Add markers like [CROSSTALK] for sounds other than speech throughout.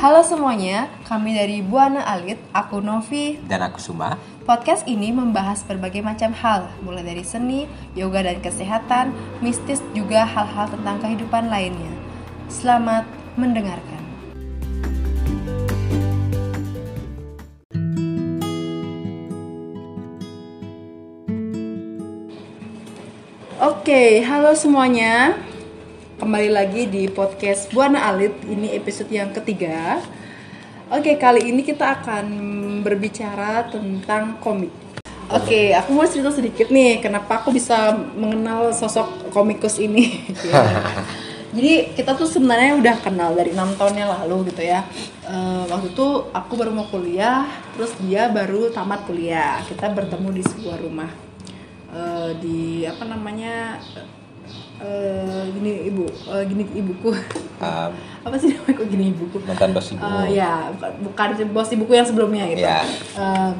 Halo semuanya, kami dari Buana Alit, aku Novi. Dan aku Suma. Podcast ini membahas berbagai macam hal, mulai dari seni, yoga dan kesehatan, mistis juga hal-hal tentang kehidupan lainnya. Selamat mendengarkan. Oke, halo semuanya. Kembali lagi di podcast Buana Alit. Ini episode yang ketiga. Oke, kali ini kita akan berbicara tentang komik. Oke, aku mau cerita sedikit nih, kenapa aku bisa mengenal sosok komikus ini. [LAUGHS] Jadi kita tuh sebenarnya udah kenal dari enam tahun yang lalu gitu ya. Eh, waktu itu aku baru mau kuliah, terus dia baru tamat kuliah. Kita bertemu di sebuah rumah Eh, di apa namanya eh, gini ibu, eh, gini ibuku. Um, [LAUGHS] apa sih namanya kok gini ibuku? mantan bos ibu. Eh, ya bukan, bukan bos ibuku yang sebelumnya gitu. Ya. Eh,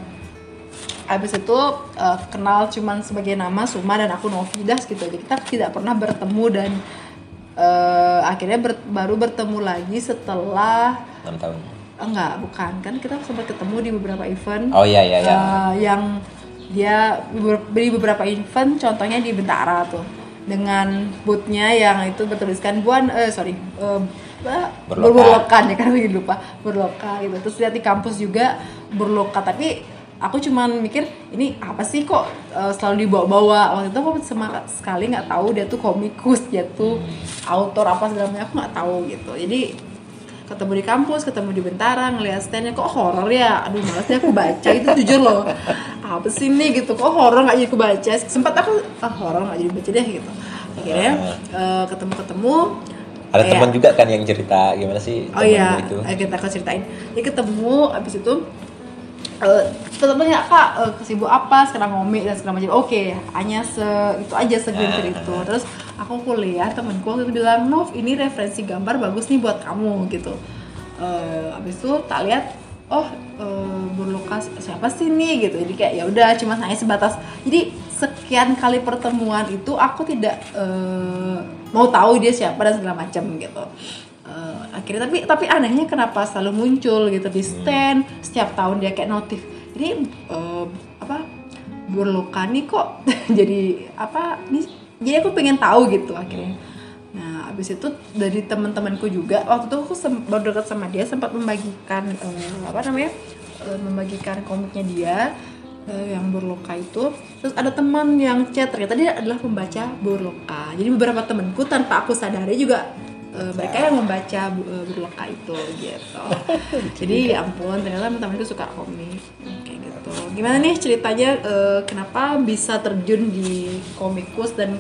habis itu eh, kenal cuman sebagai nama Suma dan aku Novidas gitu aja. Kita tidak pernah bertemu dan eh, akhirnya ber- baru bertemu lagi setelah 6 tahun. enggak bukan kan kita sempat ketemu di beberapa event Oh iya iya iya. yang dia beri beberapa event contohnya di Bentara tuh dengan bootnya yang itu bertuliskan buan eh sorry eh, Berloka. berlokan ya kan [LAUGHS] lagi lupa. Berloka gitu. Terus lihat di kampus juga berloka tapi aku cuman mikir ini apa sih kok eh, selalu dibawa-bawa? Waktu itu aku sama sekali nggak tahu dia tuh komikus dia tuh autor apa segala macam aku nggak tahu gitu. Jadi ketemu di kampus, ketemu di Bentara, ngeliat standnya kok horor ya, aduh males deh aku baca itu jujur loh, apa sih nih gitu, kok horor nggak jadi aku baca, sempat aku ah horor nggak jadi baca deh gitu, akhirnya eh, ketemu-ketemu, Ada kayak- teman juga kan yang cerita gimana sih oh iya, itu? eh, kita akan ceritain, dia ketemu, abis itu eh temennya kak eh, kesibuk apa? Sekarang ngomik dan segala macam. Oke hanya se itu aja segelintir itu. terus aku kuliah temenku waktu itu bilang Nov ini referensi gambar bagus nih buat kamu gitu. Eh abis itu tak lihat oh eh Burlukas siapa sih nih gitu. Jadi kayak ya udah cuma hanya sebatas. Jadi sekian kali pertemuan itu aku tidak eh, mau tahu dia siapa dan segala macam gitu. Eh, akhirnya tapi tapi anehnya kenapa selalu muncul gitu di stand. Setiap tahun dia kayak notif. Ini eh, apa berluka nih kok. [LAUGHS] Jadi apa nih jadi aku pengen tahu gitu akhirnya nah abis itu dari teman-temanku juga waktu itu aku baru dekat sama dia sempat membagikan eh, apa namanya eh, membagikan komiknya dia eh, yang berloka itu. Terus ada teman yang chat ternyata dia adalah pembaca berloka jadi beberapa temanku tanpa aku sadari juga eh, mereka yang membaca bu- eh, berloka itu gitu. [LAUGHS] Jadi ya ampun ternyata teman-temanku suka komik kayak gitu. Gimana nih ceritanya eh, kenapa bisa terjun di komikus dan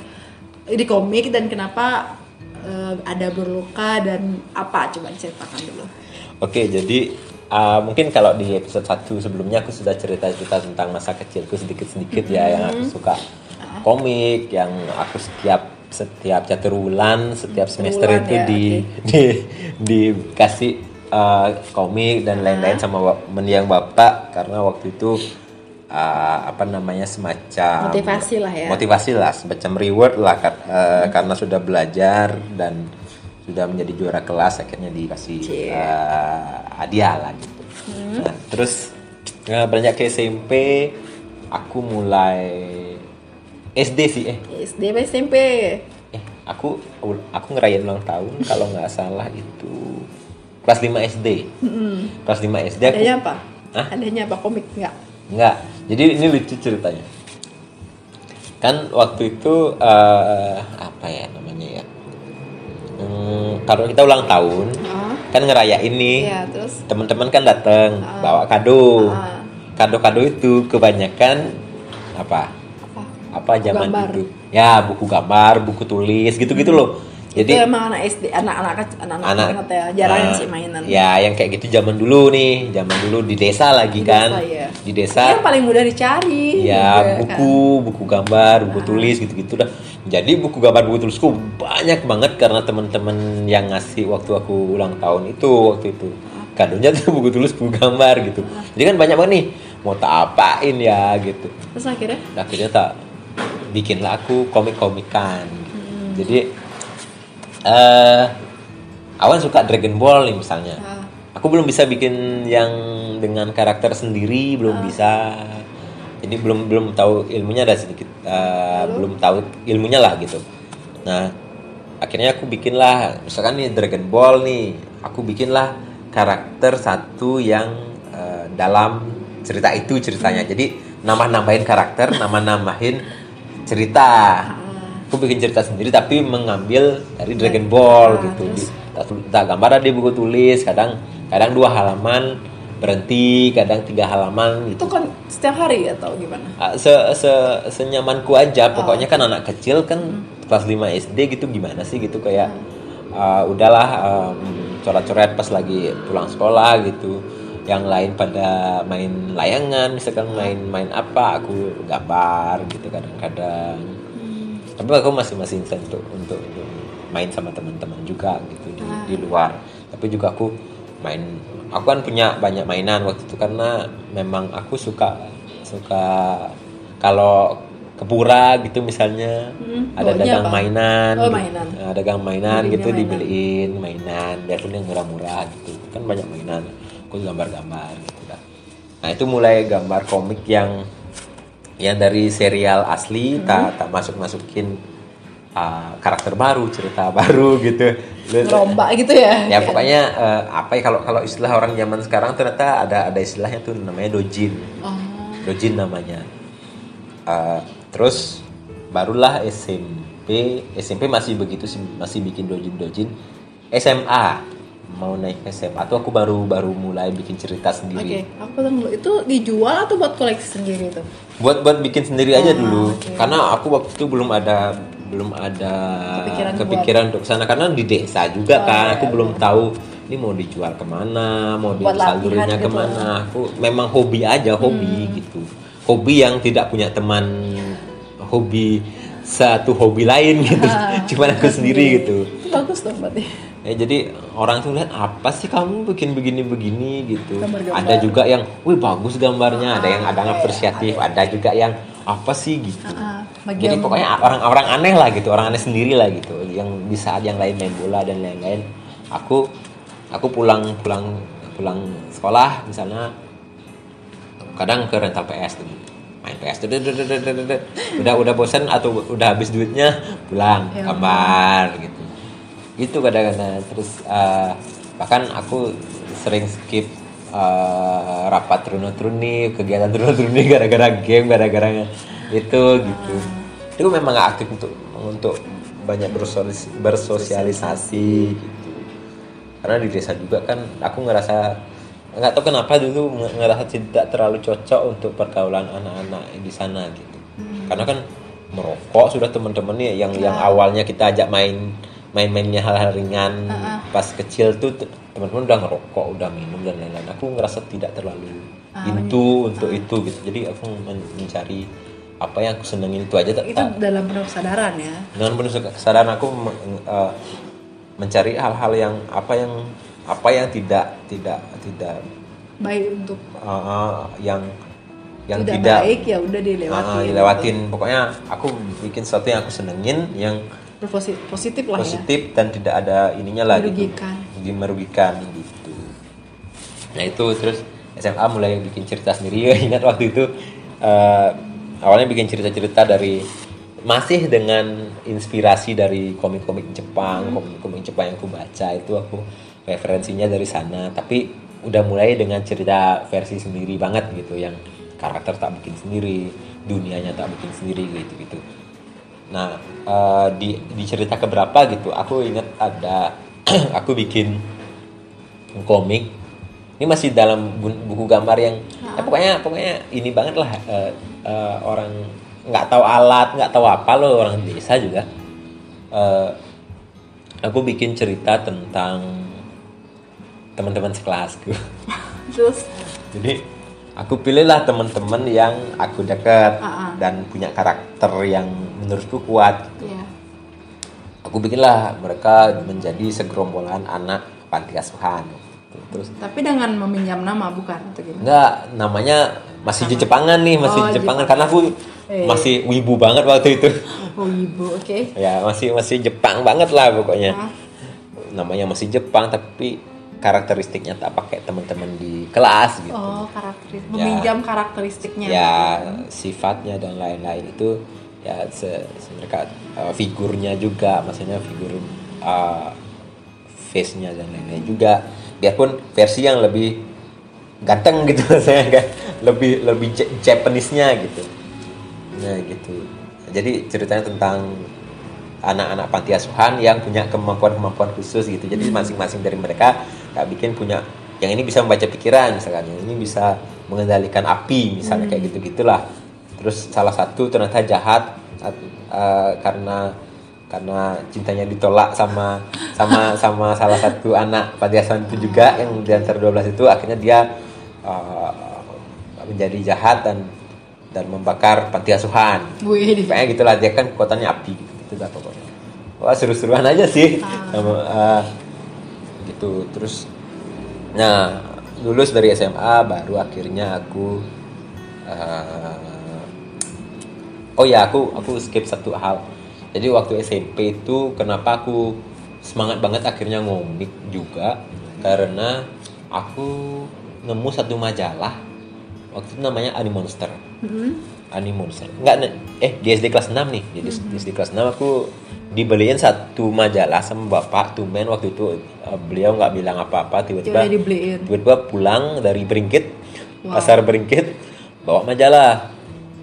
di komik dan kenapa eh, ada berluka dan apa? Coba ceritakan dulu. Oke, jadi uh, mungkin kalau di episode 1 sebelumnya aku sudah cerita-cerita tentang masa kecilku sedikit-sedikit ya yang aku suka komik, yang aku setiap setiap catur bulan, setiap semester bulan itu ya, di, [LAUGHS] di dikasih uh, komik dan lain-lain sama bap- mendiang bapak karena waktu itu uh, apa namanya semacam Motivasi lah ya. motivasi lah semacam reward lah uh, karena sudah belajar dan sudah menjadi juara kelas akhirnya dikasih Cie. uh, hadiah lah gitu. Nah, terus uh, beranjak ke SMP aku mulai SD sih eh SD apa SMP eh aku aku ngerayain ulang tahun kalau nggak salah itu kelas 5 SD. Kelas 5 SD aku adanya apa Hah? adanya apa komik nggak Enggak. Jadi ini lucu ceritanya. Kan waktu itu eh, apa ya namanya ya? Hmm, kalau kita ulang tahun oh kan ngerayain nih. ya terus Teman-teman kan datang Ah. bawa kado. Ah. Kado-kado itu kebanyakan apa? apa Apa zaman Gambar. dulu? Ya, buku gambar, buku tulis gitu-gitu loh. Jadi itu emang anak SD anak-anak anak-anak anak banget ya. Jarang Ah, sih mainan. Ya, yang kayak gitu zaman dulu nih, zaman dulu di desa lagi Di kan. desa, iya. Di desa. Yang paling mudah dicari ya juga, buku buku gambar buku tulis gitu gitu dah. Jadi buku gambar buku tulisku banyak banget karena teman-teman yang ngasih waktu aku ulang tahun itu waktu itu. Kadonya tuh buku tulis buku gambar gitu. Jadi kan banyak banget nih mau tak apain ya gitu. Kan. terus akhirnya? Akhirnya tak bikinlah aku komik-komikan. Gitu. jadi eh awan suka Dragon Ball nih misalnya. Ah, aku belum bisa bikin yang dengan karakter sendiri belum bisa. Jadi belum belum tahu ilmunya ada sedikit uh, belum. tahu ilmunya lah gitu. Nah akhirnya aku bikinlah misalkan nih Dragon Ball nih aku bikinlah karakter satu yang uh, dalam cerita itu ceritanya. Jadi nambah nambahin karakter nambah nambahin cerita aku bikin cerita sendiri tapi mengambil dari Dragon Ball Ah, gitu. terus? Di- tak gambar di buku tulis kadang kadang dua halaman berhenti kadang tiga halaman Itu gitu kan setiap hari atau gimana? Ah, se, se senyamanku aja. Pokoknya kan anak kecil kan kelas 5 SD gitu gimana sih gitu? Kayak ah, udahlah em, coret-coret pas lagi pulang sekolah gitu. Yang lain pada main layangan misalkan main-main apa aku gambar gitu kadang-kadang tapi aku masih masih instan untuk, untuk untuk main sama teman-teman juga gitu di, di luar tapi juga aku main aku kan punya banyak mainan waktu itu karena memang aku suka suka kalau ke pura gitu misalnya Hmm, ada dagang apa? mainan Oh, gitu. mainan. Nah, dagang mainan Belinya gitu mainan. dibeliin mainan biarpun yang murah-murah gitu kan banyak mainan aku gambar-gambar gitu dah nah itu mulai gambar komik yang yang dari serial asli Hmm. tak tak masuk masukin karakter baru cerita baru [LAUGHS] gitu Ngerombak gitu ya? ya pokoknya eh, apa ya kalau kalau istilah orang zaman sekarang ternyata ada ada istilahnya tuh namanya dojin Oh. dojin namanya Eh, terus barulah SMP SMP masih begitu sih masih bikin dojin dojin SMA mau naik ke SMA tuh aku baru baru mulai bikin cerita Oke, sendiri aku dulu. Itu dijual atau buat koleksi sendiri tuh? Buat buat bikin sendiri aja Oh, dulu oke. karena aku waktu itu belum ada belum ada Kepikiran kepikiran, untuk sana karena di desa juga Oh, kan iya, aku belum tahu ini mau dijual ke mana mau disalurinnya gitu. ke mana aku memang hobi aja hobi Hmm. gitu hobi yang tidak punya teman hobi satu hobi lain gitu Ah, [LAUGHS] cuman aku sendiri gitu Itu bagus dong berarti. Ya, jadi orang tuh lihat apa sih kamu bikin begini-begini gitu. Gambar-gambar. Ada juga yang, wih bagus gambarnya. Ada yang ada yang apresiatif. Ada juga yang apa sih gitu. Ah, Jadi bagian pokoknya orang-orang aneh lah gitu, orang aneh sendiri lah gitu. Yang di saat yang lain main bola dan lain-lain, aku aku pulang pulang pulang sekolah misalnya kadang ke rental PS tuh main PS udah udah bosan atau udah habis duitnya pulang Ya. gambar gitu gitu kadang-kadang. Terus eh, bahkan aku sering skip eh, rapat runo-truni kegiatan runo-truni gara-gara game gara-gara itu gitu. Itu memang gak aktif untuk untuk banyak bersosialis- bersosialisasi gitu. Karena di desa juga kan aku ngerasa nggak tahu kenapa dulu nge- ngerasa tidak terlalu cocok untuk pergaulan anak-anak di sana gitu. Karena kan merokok sudah teman-teman nih yang yang awalnya kita ajak main main-mainnya hal-hal ringan. Pas kecil tuh te- teman-teman udah ngerokok udah minum dan lain-lain. Aku ngerasa tidak terlalu into untuk itu gitu. Jadi aku men- mencari apa yang aku senengin itu aja tak- itu dalam penuh kesadaran ya. dengan penuh kesadaran aku eh, mencari hal-hal yang apa yang apa yang tidak tidak tidak Baik untuk eh, yang yang tidak, tidak, baik ya udah dilewatin. eh, dilewatin. Pokoknya aku bikin sesuatu yang aku senengin yang Positif lah ya. positif dan tidak ada ininya lah Merugikan. gitu merugikan gitu. Nah itu terus SMA mulai bikin cerita sendiri. [LAUGHS] Ingat waktu itu eh, awalnya bikin cerita-cerita dari masih dengan inspirasi dari komik-komik Jepang komik-komik Jepang yang aku baca itu aku referensinya dari sana. Tapi udah mulai dengan cerita versi sendiri banget gitu. Yang karakter tak bikin sendiri dunianya tak bikin sendiri gitu gitu Nah, eh, di di cerita keberapa gitu, aku ingat ada [CLEARS THROAT] aku bikin komik. Ini masih dalam bu- buku gambar yang ya pokoknya pokoknya ini banget lah eh, eh, orang nggak tahu alat, nggak tahu apa loh orang desa juga. Aku bikin cerita tentang teman-teman sekelasku. [LAUGHS] Terus Jadi aku pilihlah teman-teman yang aku dekat Ah, ah. dan punya karakter yang menurutku kuat. ya. Aku bikinlah mereka menjadi segerombolan anak panti asuhan. Terus Tapi dengan meminjam nama bukan atau gimana? enggak namanya masih di Jepangan nih, masih Oh, Jepangan Jepang. karena aku Eh. masih wibu banget waktu itu. Oh ibu, oke. ya, masih masih Jepang banget lah pokoknya. Ah. Namanya masih Jepang tapi karakteristiknya tak pakai teman-teman di kelas gitu Oh, karakteristik. Ya. Meminjam karakteristiknya. ya gitu. sifatnya dan lain-lain itu ya se, se- mereka uh, figurnya juga maksudnya figur uh, face-nya dan lain-lain juga. Biarpun versi yang lebih ganteng [LAUGHS] gitu saya kan? Lebih lebih Ja- Japanese-nya gitu. Nah gitu. Jadi ceritanya tentang anak-anak panti asuhan yang punya kemampuan-kemampuan khusus gitu. Jadi masing-masing dari mereka tak bikin punya yang ini bisa membaca pikiran misalkan yang ini bisa mengendalikan api misalnya kayak gitu gitulah terus salah satu ternyata jahat uh, karena karena cintanya ditolak sama sama sama salah satu anak panti asuhan itu juga yang di antara 12 itu akhirnya dia uh, menjadi jahat dan dan membakar panti asuhan Wih, Kayaknya gitulah dia kan kekuatannya api gitu, lah pokoknya. Wah seru-seruan aja sih. Sama, eh, gitu terus nah lulus dari SMA baru akhirnya aku eh, oh ya aku aku skip satu hal. Jadi waktu SMP itu kenapa aku semangat banget akhirnya ngomik juga? Karena aku nemu satu majalah waktu itu namanya Animonster Mhm. Animonster enggak ne- eh di SD kelas 6 nih. Jadi di SD kelas 6 aku dibeliin satu majalah sama bapak tumben waktu itu eh, beliau nggak bilang apa-apa tiba-tiba tiba-tiba pulang dari Beringkit Wow. pasar Beringkit bawa majalah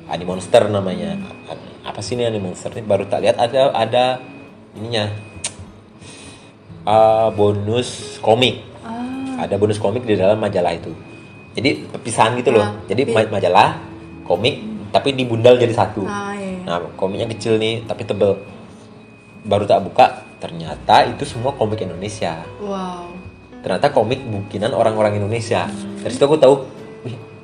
Animonster namanya. A- apa sih ini Animonster ini? Baru tak lihat ada ada ininya. Eh, bonus komik. Ah, ada bonus komik di dalam majalah itu. Jadi pepisahan gitu loh. Ah, jadi tapi- ma- majalah komik tapi dibundal jadi satu. Ah, iya. nah komiknya kecil nih tapi tebel. Baru tak buka ternyata itu semua komik Indonesia. Wow. ternyata komik bikinan orang-orang Indonesia. Dari situ aku tahu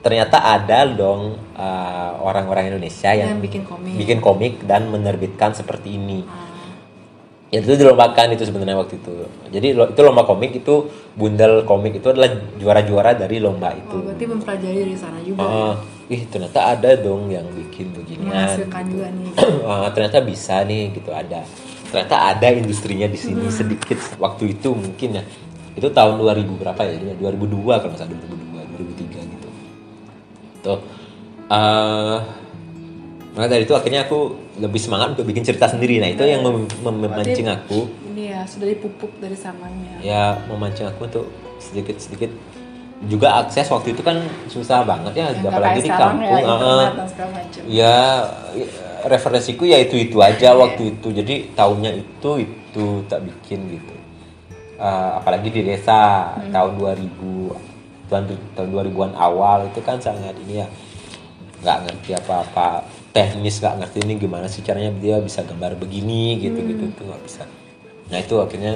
ternyata ada dong uh, orang-orang Indonesia yang, Yang bikin komik. bikin komik dan menerbitkan seperti ini. Ah, ya itu dilombakan itu sebenarnya waktu itu. Jadi itu lomba komik itu bundel komik itu adalah juara-juara dari lomba itu. oh, berarti mempelajari dari sana juga. Ah, ih ternyata ada dong yang bikin beginian Menghasilkan juga nih. [CLEARS THROAT] Ah, ternyata bisa nih gitu ada. Ternyata ada industrinya di sini Hmm. sedikit waktu itu mungkin ya. Itu tahun 2000 berapa ya? Ini 2002 kalau nggak salah 2002 2003 gitu tuh eh maka dari itu akhirnya aku lebih semangat untuk bikin cerita sendiri. Nah itu yang mem- mem- memancing aku. Ini ya sudah dipupuk dari sananya. ya memancing aku untuk sedikit sedikit juga akses waktu itu kan susah banget ya nggak apalagi di sekarang kampung ya, macam. ya referensiku ya itu itu aja waktu itu. Jadi tahunnya itu itu tak bikin gitu. Eh, apalagi di desa tahun 2000 tahun tahun 2000-an awal itu kan sangat ini ya nggak ngerti apa-apa teknis nggak ngerti ini gimana sih caranya dia bisa gambar begini gitu gitu tuh nggak bisa. Nah itu akhirnya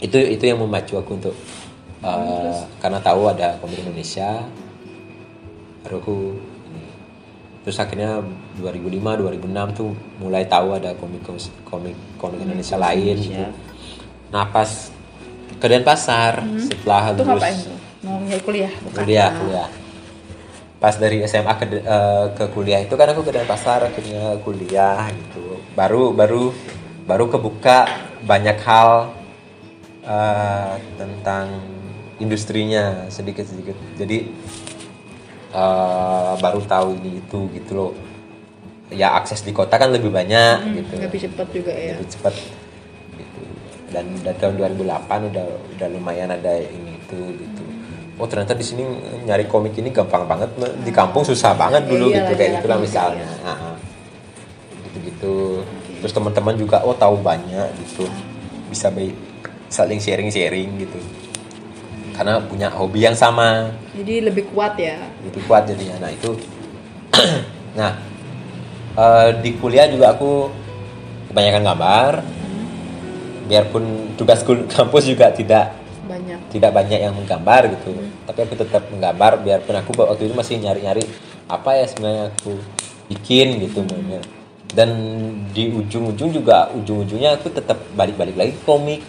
itu itu yang memacu aku untuk eh, karena tahu ada komik Indonesia baru aku ini. terus akhirnya 2005 2006 tuh mulai tahu ada komik komik komik Indonesia lain gitu. Nah pas ke Denpasar setelah Itu lulus? Mau nyari kuliah? Bukan. kuliah Ah. kuliah pas dari SMA ke eh, ke kuliah itu kan aku ke Denpasar akhirnya kuliah gitu baru baru baru kebuka banyak hal eh, tentang industrinya sedikit sedikit jadi eh, baru tahu ini itu gitu loh ya akses di kota kan lebih banyak gitu Lebih cepat juga ya. lebih cepat gitu dan dari tahun 2008 udah udah lumayan ada ini itu gitu oh ternyata di sini nyari komik ini gampang banget di kampung susah banget dulu Iya, gitu iya, kayak iya, gitulah iya. misalnya. Gitu gitu terus teman-teman juga oh tahu banyak gitu. Bisa baik saling sharing sharing gitu. Karena punya hobi yang sama. Jadi lebih kuat ya. lebih kuat jadinya. Nah itu. [CLEARS THROAT] Nah eh, di kuliah juga aku kebanyakan gambar. Biarpun tugas [LAUGHS] kampus juga tidak Banyak. tidak banyak yang menggambar gitu tapi aku tetap menggambar biarpun aku waktu itu masih nyari-nyari apa ya sebenarnya aku bikin gitu maunya dan di ujung-ujung juga ujung-ujungnya aku tetap balik-balik lagi komik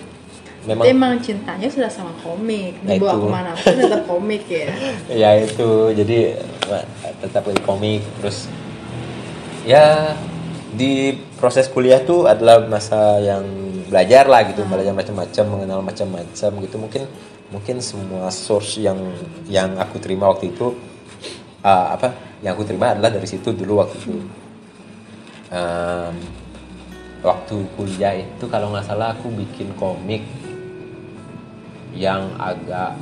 memang emang cintanya sudah sama komik. Nah, Dibawa itu. ke mana pun tetap [LAUGHS] komik ya. ya itu jadi tetap lagi komik terus ya di proses kuliah tuh adalah masa yang belajar lah gitu belajar macam-macam mengenal macam-macam gitu. Mungkin mungkin semua source yang yang aku terima waktu itu uh, apa yang aku terima adalah dari situ dulu waktu itu. Um, waktu kuliah itu kalau nggak salah aku bikin komik yang agak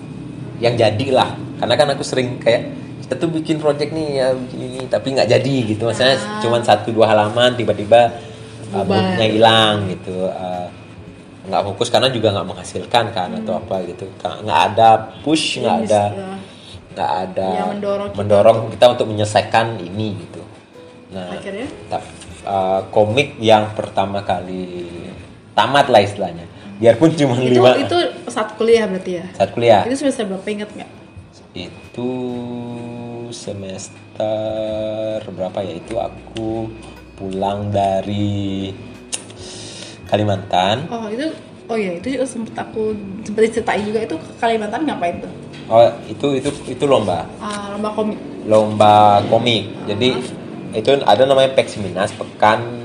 yang jadi lah. Karena kan aku sering kayak kita tuh bikin project nih ya bikin ini tapi nggak jadi gitu. Maksudnya Ah. cuman satu dua halaman tiba-tiba uh, moodnya hilang gitu. Uh, nggak fokus karena juga nggak menghasilkan kan atau apa gitu. Nggak ada push nggak Ini, ada uh, nggak ada Yang mendorong kita mendorong kita. untuk menyelesaikan ini gitu. Nah Akhirnya? uh, komik yang pertama kali tamat lah istilahnya. Biarpun cuma itu lima itu saat kuliah berarti ya? Saat kuliah. Itu semester berapa inget nggak itu semester berapa ya? Itu aku pulang dari Kalimantan. Oh itu oh ya itu juga sempet aku sempet diceritain juga. Itu ke Kalimantan ngapain tuh? Oh itu itu itu lomba. Ah, lomba komik. Lomba komik. Jadi itu ada namanya Peksiminas Pekan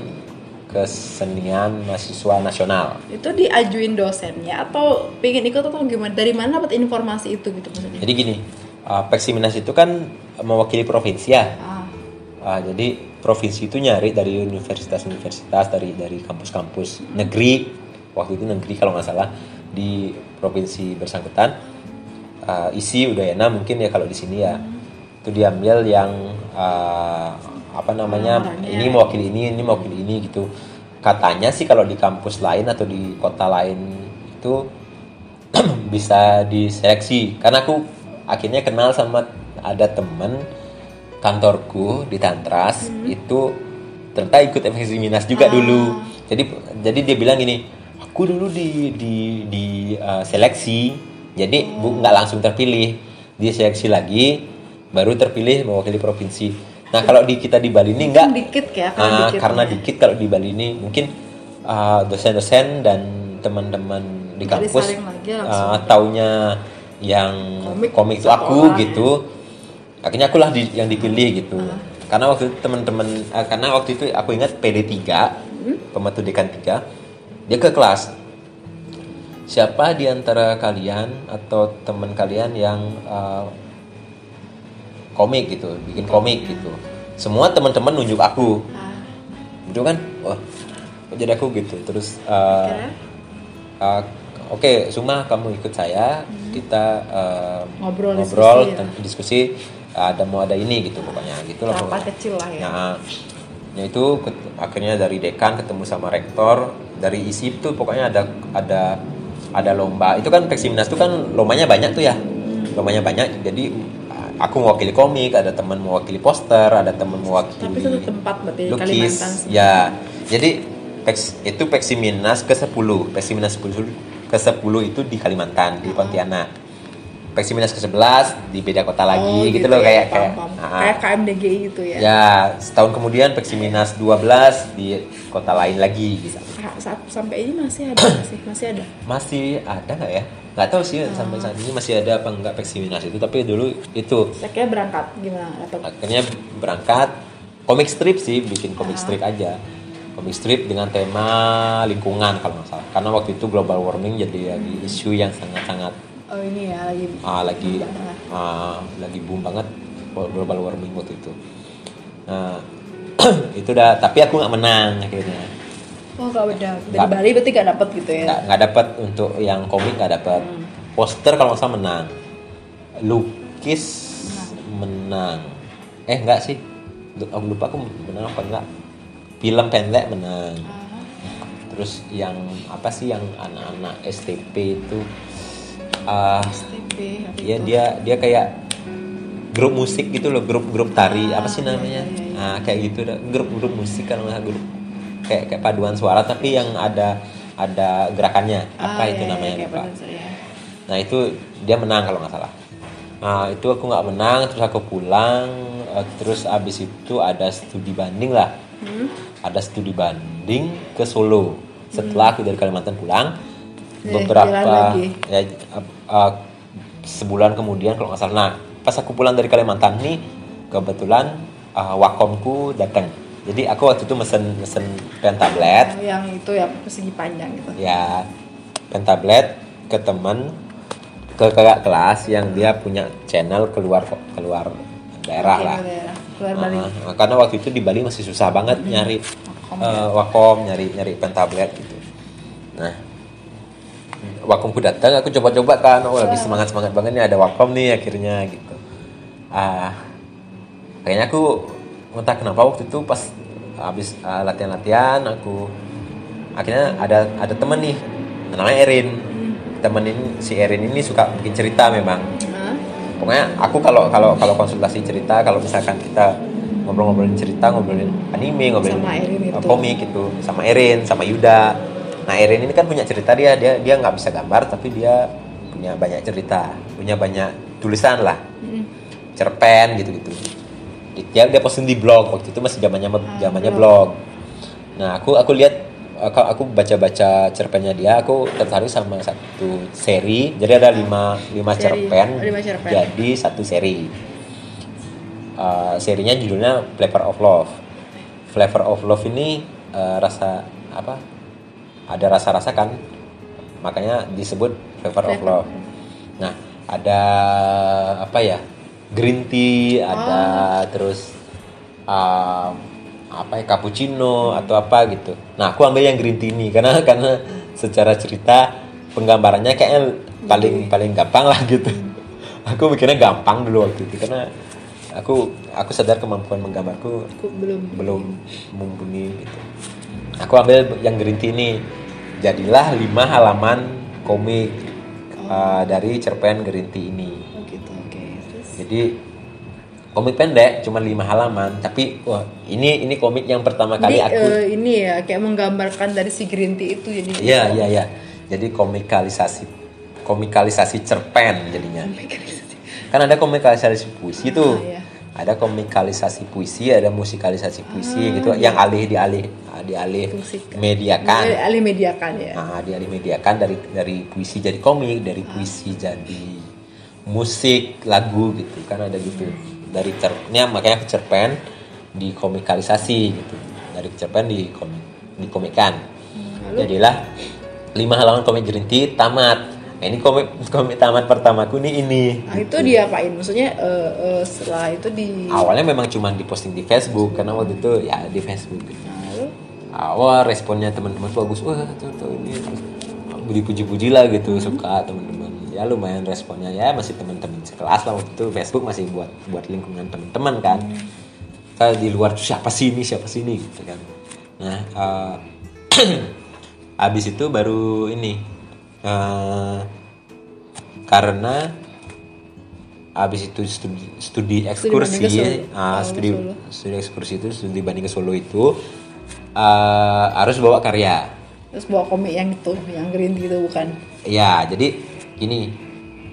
Kesenian Mahasiswa Nasional. Itu diajuin dosennya atau pengen ikut atau gimana? Dari mana dapat informasi itu gitu maksudnya? Jadi gini uh, Peksiminas itu kan mewakili provinsi ya. Ah, Ah, jadi provinsi itu nyari dari universitas-universitas dari dari kampus-kampus negeri. Waktu itu negeri kalau nggak salah di provinsi bersangkutan. Ah, isi Udayana mungkin ya kalau di sini ya. Itu diambil yang ah, apa namanya Orangnya. ini mewakili ini ini mewakili ini gitu. Katanya sih kalau di kampus lain atau di kota lain itu [CLEARS THROAT] bisa diseleksi. Karena aku akhirnya kenal sama ada temen kantorku di Tantras itu ternyata ikut FX Minas juga dulu. Jadi jadi dia bilang gini aku dulu di di di uh, seleksi jadi bu nggak langsung terpilih. Dia seleksi lagi baru terpilih mewakili provinsi. Nah kalau di kita di Bali ini enggak dikit ya Ah, dikit. karena ya. dikit kalau di Bali ini. Mungkin ah, dosen-dosen dan teman-teman di Nggak kampus lagi ah, taunya yang Komik komik, itu aku orang, gitu. akhirnya akulah di- yang dipilih gitu. Ah. karena waktu itu teman-teman ah, karena waktu itu aku ingat PD 3 Hmm? pembantu dekan 3 dia ke kelas. Siapa di antara kalian atau teman kalian yang ah, komik gitu bikin komik gitu. Semua teman-teman nunjuk aku. Ah, itu kan wah jadi aku gitu. Terus uh, Akhirnya? uh, oke Suma kamu ikut saya. Kita uh, Ngobrol, ngobrol diskusi ya. diskusi. Ada mau ada ini gitu pokoknya gitu lah rapat kecil lah ya. Nah, itu akhirnya dari dekan ketemu sama rektor dari isi itu pokoknya ada ada ada lomba. Itu kan Peksiminas itu kan lombanya banyak tuh ya. Lombanya banyak. Jadi aku mewakili komik ada teman mewakili poster ada teman mewakili tapi satu tempat berarti lukis. Kalimantan ya jadi peks, itu Peksiminas ke 10 Peksiminas 10 ke 10 itu di Kalimantan di Pontianak. Peksiminas ke 11 di beda kota lagi Oh, gitu, loh ya, kayak kayak ah. kayak KMDGI gitu ya, ya setahun kemudian Peksiminas 12 di kota lain lagi gitu. Saat sampai ini masih ada nggak sih? Masih ada? Masih ada nggak ya? Nggak tahu sih sampai saat ini masih ada apa enggak Peksiminas itu tapi dulu itu. Kira berangkat gimana? Dapat akhirnya berangkat komik strip sih bikin komik Ah. strip aja komik strip dengan tema lingkungan kalau nggak salah. Karena waktu itu global warming jadi lagi isu yang sangat-sangat oh ini ya lagi ah, lagi ah, lagi boom banget global warming waktu itu. Nah [CLEARS THROAT] itu dah tapi aku nggak menang akhirnya. Oh nggak beda. Dari Nggak. Bali berarti nggak dapat gitu ya? Nggak nggak dapat untuk yang komik nggak dapat Hmm. poster kalau nggak salah menang. Lukis menang. eh enggak sih. Aku lupa aku menang apa enggak film pendek menang Ah, terus yang apa sih yang anak-anak STP itu ah STP ya itu? dia dia kayak grup musik gitu loh grup grup tari Ah, apa sih iya, namanya iya, iya. nah kayak gitu dah. grup grup musik kan nggak grup kayak kayak paduan suara tapi yang ada ada gerakannya apa Ah, itu iya, namanya iya, lupa pada saya. nah itu dia menang kalau nggak salah nah itu aku nggak menang terus aku pulang eh, terus abis itu ada studi banding lah? Ada studi banding ke Solo. Setelah aku dari Kalimantan pulang Eh, beberapa ya uh, uh, sebulan kemudian kalau nggak salah. Nah pas aku pulang dari Kalimantan nih kebetulan uh, wakomku datang jadi aku waktu itu mesen mesen pen tablet. Yang itu ya persegi panjang gitu? Ya pen tablet ke teman ke kakak kelas yang dia punya channel keluar keluar daerah Oke, lah. daerah. Keluar Bali. Ah, karena waktu itu di Bali masih susah banget nyari Wakom, eh, wakom nyari nyari pen tablet gitu. Nah wakomku datang aku coba-coba kan oh lagi semangat semangat banget nih ada wakom nih akhirnya gitu. Ah kayaknya aku entah kenapa waktu itu pas habis ah, latihan-latihan aku akhirnya ada ada temen nih namanya Erin. Temen ini si Erin ini suka bikin cerita memang? Pokoknya aku kalau kalau kalau konsultasi cerita kalau misalkan kita ngobrol-ngobrolin cerita ngobrolin anime ngobrolin Sama Erin itu. komik gitu sama Erin sama Yuda nah Erin ini kan punya cerita dia dia dia nggak bisa gambar tapi dia punya banyak cerita punya banyak tulisan lah Mm. cerpen gitu gitu dia dia posting di blog waktu itu masih zamannya Ah, zamannya blog. blog nah aku aku lihat aku aku baca-baca cerpennya dia aku tertarik sama satu seri. Jadi ada lima lima Seri. cerpen. Oh, lima cerpen. jadi satu seri. Uh, serinya judulnya Flavor of Love. Flavor of Love ini uh, rasa apa? Ada rasa-rasa kan? Makanya disebut Flavor of Flavor. Love. Nah ada apa ya? Green tea ada terus um, apa ya cappuccino atau apa gitu nah aku ambil yang green tea ini [LAUGHS] karena karena secara cerita penggambarannya kayaknya paling paling gampang lah gitu [LAUGHS] aku mikirnya gampang dulu waktu itu karena aku aku sadar kemampuan menggambarku Aku belum belum mumpuni gitu. Aku ambil yang green tea ini. Jadilah lima halaman komik uh, dari cerpen green tea ini. Oh gitu, oke. Terus Jadi komik pendek, cuma lima halaman. Tapi wah ini ini komik yang pertama kali aku. eh, ini ya kayak menggambarkan dari si green tea itu jadi Iya iya iya. Jadi komikalisasi komikalisasi cerpen jadinya. Kan ada komikalisasi puisi tuh. Ah, iya. Ada komikalisasi puisi, ada musikalisasi puisi gitu yang alih dialih dialih Fungsikan. mediakan. Alih- mediakan ya. Nah, dialih mediakan dari dari puisi jadi komik, dari puisi jadi musik, lagu gitu. Kan ada gitu. Dari cerpennya makanya cerpen dikomikalisasi gitu. Dari cerpen di komik dikomikkan. Lalu Jadilah lima halaman komik Tea tamat. Nah, ini komik komik tamat pertamaku nih ini. Nah, itu diapain? Maksudnya eh, eh, setelah itu di Awalnya memang cuma diposting di Facebook karena waktu itu ya di Facebook. gitu. Lalu Awal responnya teman-teman bagus, wah tuh, tuh ini dipuji-puji lah gitu suka teman-teman. Ya lumayan responnya ya masih teman-teman sekelas lah waktu itu Facebook masih buat buat lingkungan teman-teman kan. Kalau di luar tuh siapa sih ini siapa sih ini gitu kan. Nah eh, [CLEARS THROAT] habis itu baru ini eh, karena habis itu studi, studi ekskursi ah, studi Solo. studi ekskursi itu studi banding ke Solo itu eh, harus bawa karya terus bawa komik yang itu, yang green tea itu bukan? ya jadi gini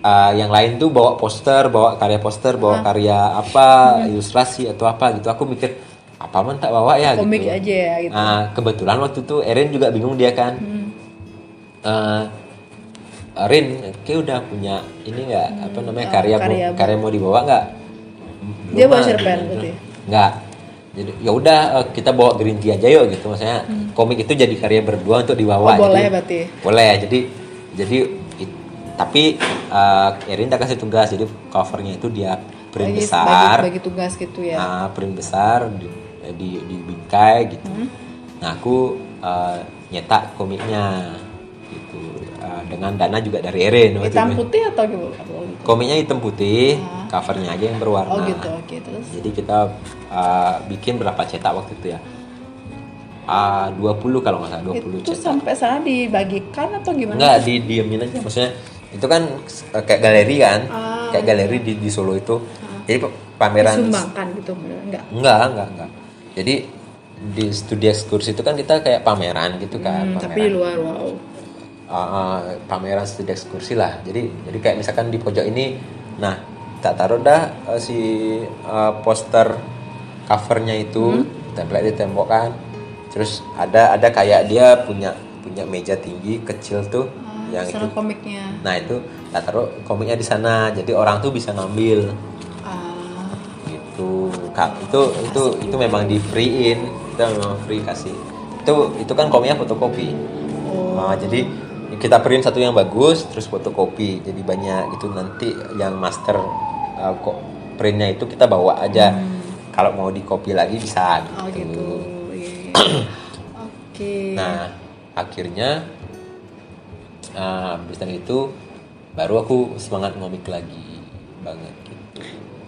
eh, yang lain tuh bawa poster bawa karya poster bawa karya apa ilustrasi atau apa gitu aku mikir apa man tak bawa ya Komik gitu. aja ya gitu. Nah, kebetulan waktu itu Erin juga bingung dia kan. Eh, Rin, kayak udah punya ini nggak apa namanya oh, karya karya mau, karya mau dibawa nggak? Dia bawa cerpen gitu. berarti? Nggak. Jadi ya udah eh, kita bawa green tea aja yuk gitu maksudnya komik itu jadi karya berdua untuk dibawa. Hmm. Oh, boleh Jadi- berarti? Boleh. Jadi jadi tapi eh, Erin tak kasih tugas jadi covernya itu dia print Bagi- besar. bagi, bagi tugas gitu ya. Nah, print besar di, di, di bingkai gitu. Hmm. Nah, aku uh, nyetak komiknya gitu Uh, dengan dana juga dari Erin Hitam itu. putih atau gimana? Gitu? Komiknya hitam putih, covernya aja yang berwarna. Oh gitu, oke terus. Jadi kita uh, bikin berapa cetak waktu itu ya? Uh, 20 kalau nggak salah 20 Itu cetak. sampai sana dibagikan atau gimana? Enggak, di diemin aja maksudnya. Itu kan uh, kayak galeri kan? Ah. Kayak galeri di, di Solo itu. Jadi pa- pameran Disumbangkan gitu, enggak? Enggak, enggak, enggak. Jadi di studi ekskursi itu kan kita kayak pameran gitu kan, Hmm, pameran. tapi di luar wow. Ah, ah, pameran studi ekskursi lah. Jadi jadi kayak misalkan di pojok ini, nah tak taruh dah eh, si eh, poster covernya itu Hmm. tempel di tembok kan. Terus ada ada kayak dia punya punya meja tinggi kecil tuh yang itu. Komiknya. Nah itu tak taruh komiknya di sana. Jadi orang tuh bisa ngambil Ah, gitu. itu kak itu itu itu memang di freein kita memang free kasih itu itu kan komiknya fotokopi Oh. Nah, jadi kita print satu yang bagus terus fotokopi jadi banyak gitu nanti yang master uh, kok printnya itu kita bawa aja kalau mau di copy lagi bisa gitu, Hmm. Oh gitu. Iya, iya. [CLEARS THROAT] Oke. nah akhirnya uh, habis dari itu baru aku semangat ngomik lagi banget gitu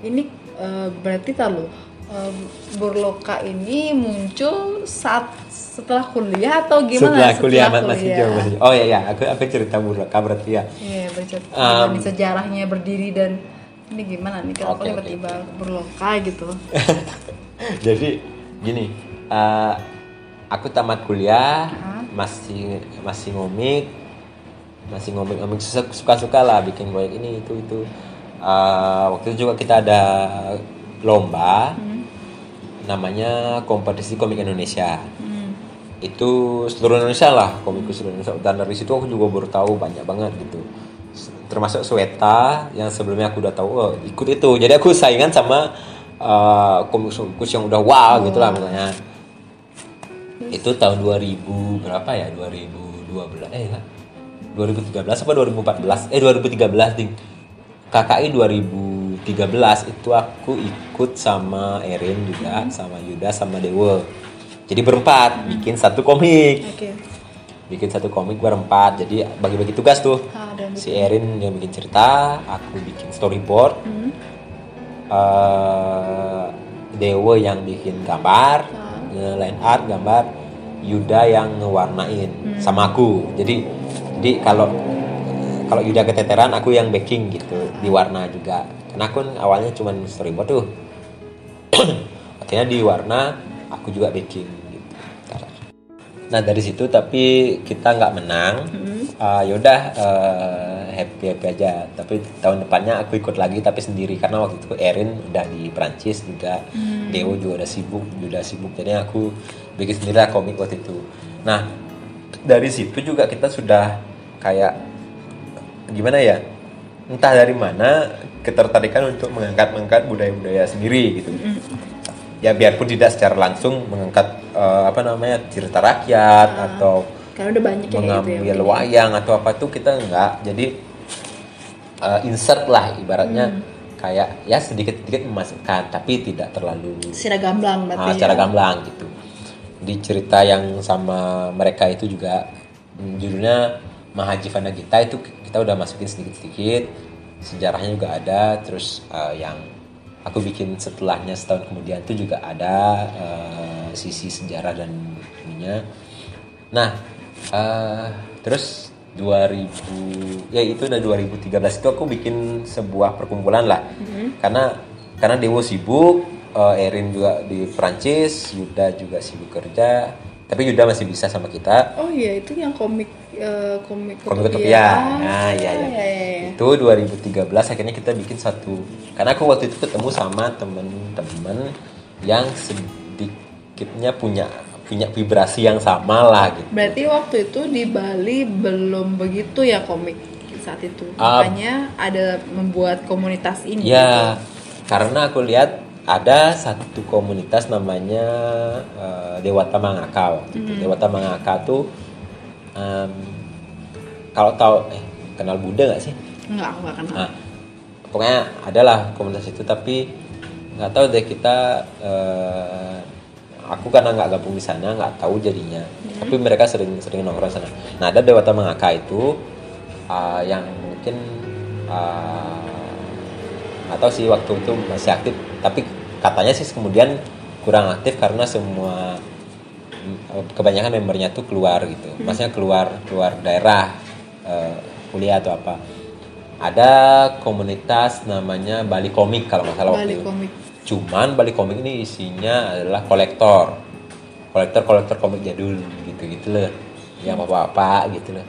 Ini eh, berarti tahu eh, Burloka ini muncul saat setelah kuliah atau gimana? setelah kuliah masih kuliah? jauh masih jauh. oh iya ya aku aku cerita buraka berarti ya Iya, bercerita Um, sejarahnya berdiri dan ini gimana nih kalau oke, tiba-tiba Burloka gitu. [LAUGHS] jadi gini uh, aku tamat kuliah Hah? masih masih ngomik masih ngomik ngomik suka suka lah bikin proyek ini itu itu. Uh, waktu itu juga kita ada lomba Hmm. namanya kompetisi komik Indonesia. Hmm. itu seluruh Indonesia lah komikus seluruh Indonesia. Dan dari situ aku juga baru tahu banyak banget gitu. Termasuk Sweta yang sebelumnya aku udah tahu oh, ikut itu. Jadi aku saingan sama uh, komikus-komikus yang udah wow gitu lah misalnya itu tahun 2000 berapa ya? 2012 eh 2013 apa 2014 eh 2013 ding KKI 2013 itu aku ikut sama Erin juga sama Yuda sama Dewa jadi berempat bikin satu komik Oke. bikin satu komik berempat jadi bagi-bagi tugas tuh Ah, dan si Erin yang bikin cerita aku bikin storyboard Hmm. eh Dewa yang bikin gambar, Ah. nge-line art gambar, Yuda yang ngewarnain Hmm. sama aku. Jadi jadi kalau kalau Yuda keteteran aku yang backing gitu, diwarna juga. Karena aku awalnya cuma storyboard [CLEARS THROAT] tuh. Akhirnya di warna aku juga backing gitu. Nah dari situ tapi kita nggak menang. Hmm. Ah, yaudah eh, happy happy aja. Tapi tahun depannya aku ikut lagi tapi sendiri karena waktu itu Erin udah di Prancis juga, Deo juga udah sibuk, udah sibuk. Jadi aku bikin sendiri komik waktu itu. Nah dari situ juga kita sudah kayak gimana ya? Entah dari mana ketertarikan untuk mengangkat-mengangkat budaya-budaya sendiri gitu. Ya biarpun tidak secara langsung mengangkat eh, apa namanya cerita rakyat atau Karena udah banyak yang gitu ya. mengambil wayang atau apa tuh kita enggak jadi uh, insert lah ibaratnya Hmm. kayak ya sedikit-sedikit memasukkan tapi tidak terlalu Secara gamblang berarti. uh, secara ya. gamblang gitu di cerita yang sama mereka itu juga mm, judulnya Mahaji Vana Gita itu kita udah masukin sedikit-sedikit sejarahnya juga ada terus uh, yang aku bikin setelahnya setahun kemudian itu juga ada uh, sisi sejarah dan ininya. Nah uh, terus 2000 ya itu udah 2013 itu aku bikin sebuah perkumpulan lah. Karena karena Dewo sibuk uh, Erin juga di Prancis Yuda juga sibuk kerja tapi Yuda masih bisa sama kita Oh iya, itu yang komik eh, komik komik Utopia. Utopia nah iya iya iya, iya. itu 2013 akhirnya kita bikin satu karena aku waktu itu ketemu sama temen-temen yang sedikitnya punya punya vibrasi yang sama lah gitu Berarti waktu itu di Bali belum begitu ya komik saat itu. Ah. Makanya ada membuat komunitas ini. Ya, karena aku lihat ada satu komunitas namanya eh, Dewata Mangaka waktu itu. Dewata Mangaka tuh em, kalau tahu eh kenal Buddha nggak sih? Enggak, aku nggak kenal. Nah, pokoknya adalah komunitas itu tapi nggak tahu deh kita eh, aku karena nggak gabung di sana nggak tahu jadinya tapi mereka sering sering nongkrong sana nah ada dewata mengaka itu eh, yang mungkin nggak tahu sih waktu itu masih aktif tapi katanya sih kemudian kurang aktif karena semua mm, kebanyakan membernya tuh keluar gitu. Maksudnya keluar keluar daerah eh, kuliah atau apa. Ada komunitas namanya Bali Komik kalau nggak salah waktu Bali komik. Cuman Bali Komik ini isinya adalah kolektor, kolektor kolektor komik jadul gitu gitu loh, yang apa-apa gitu loh.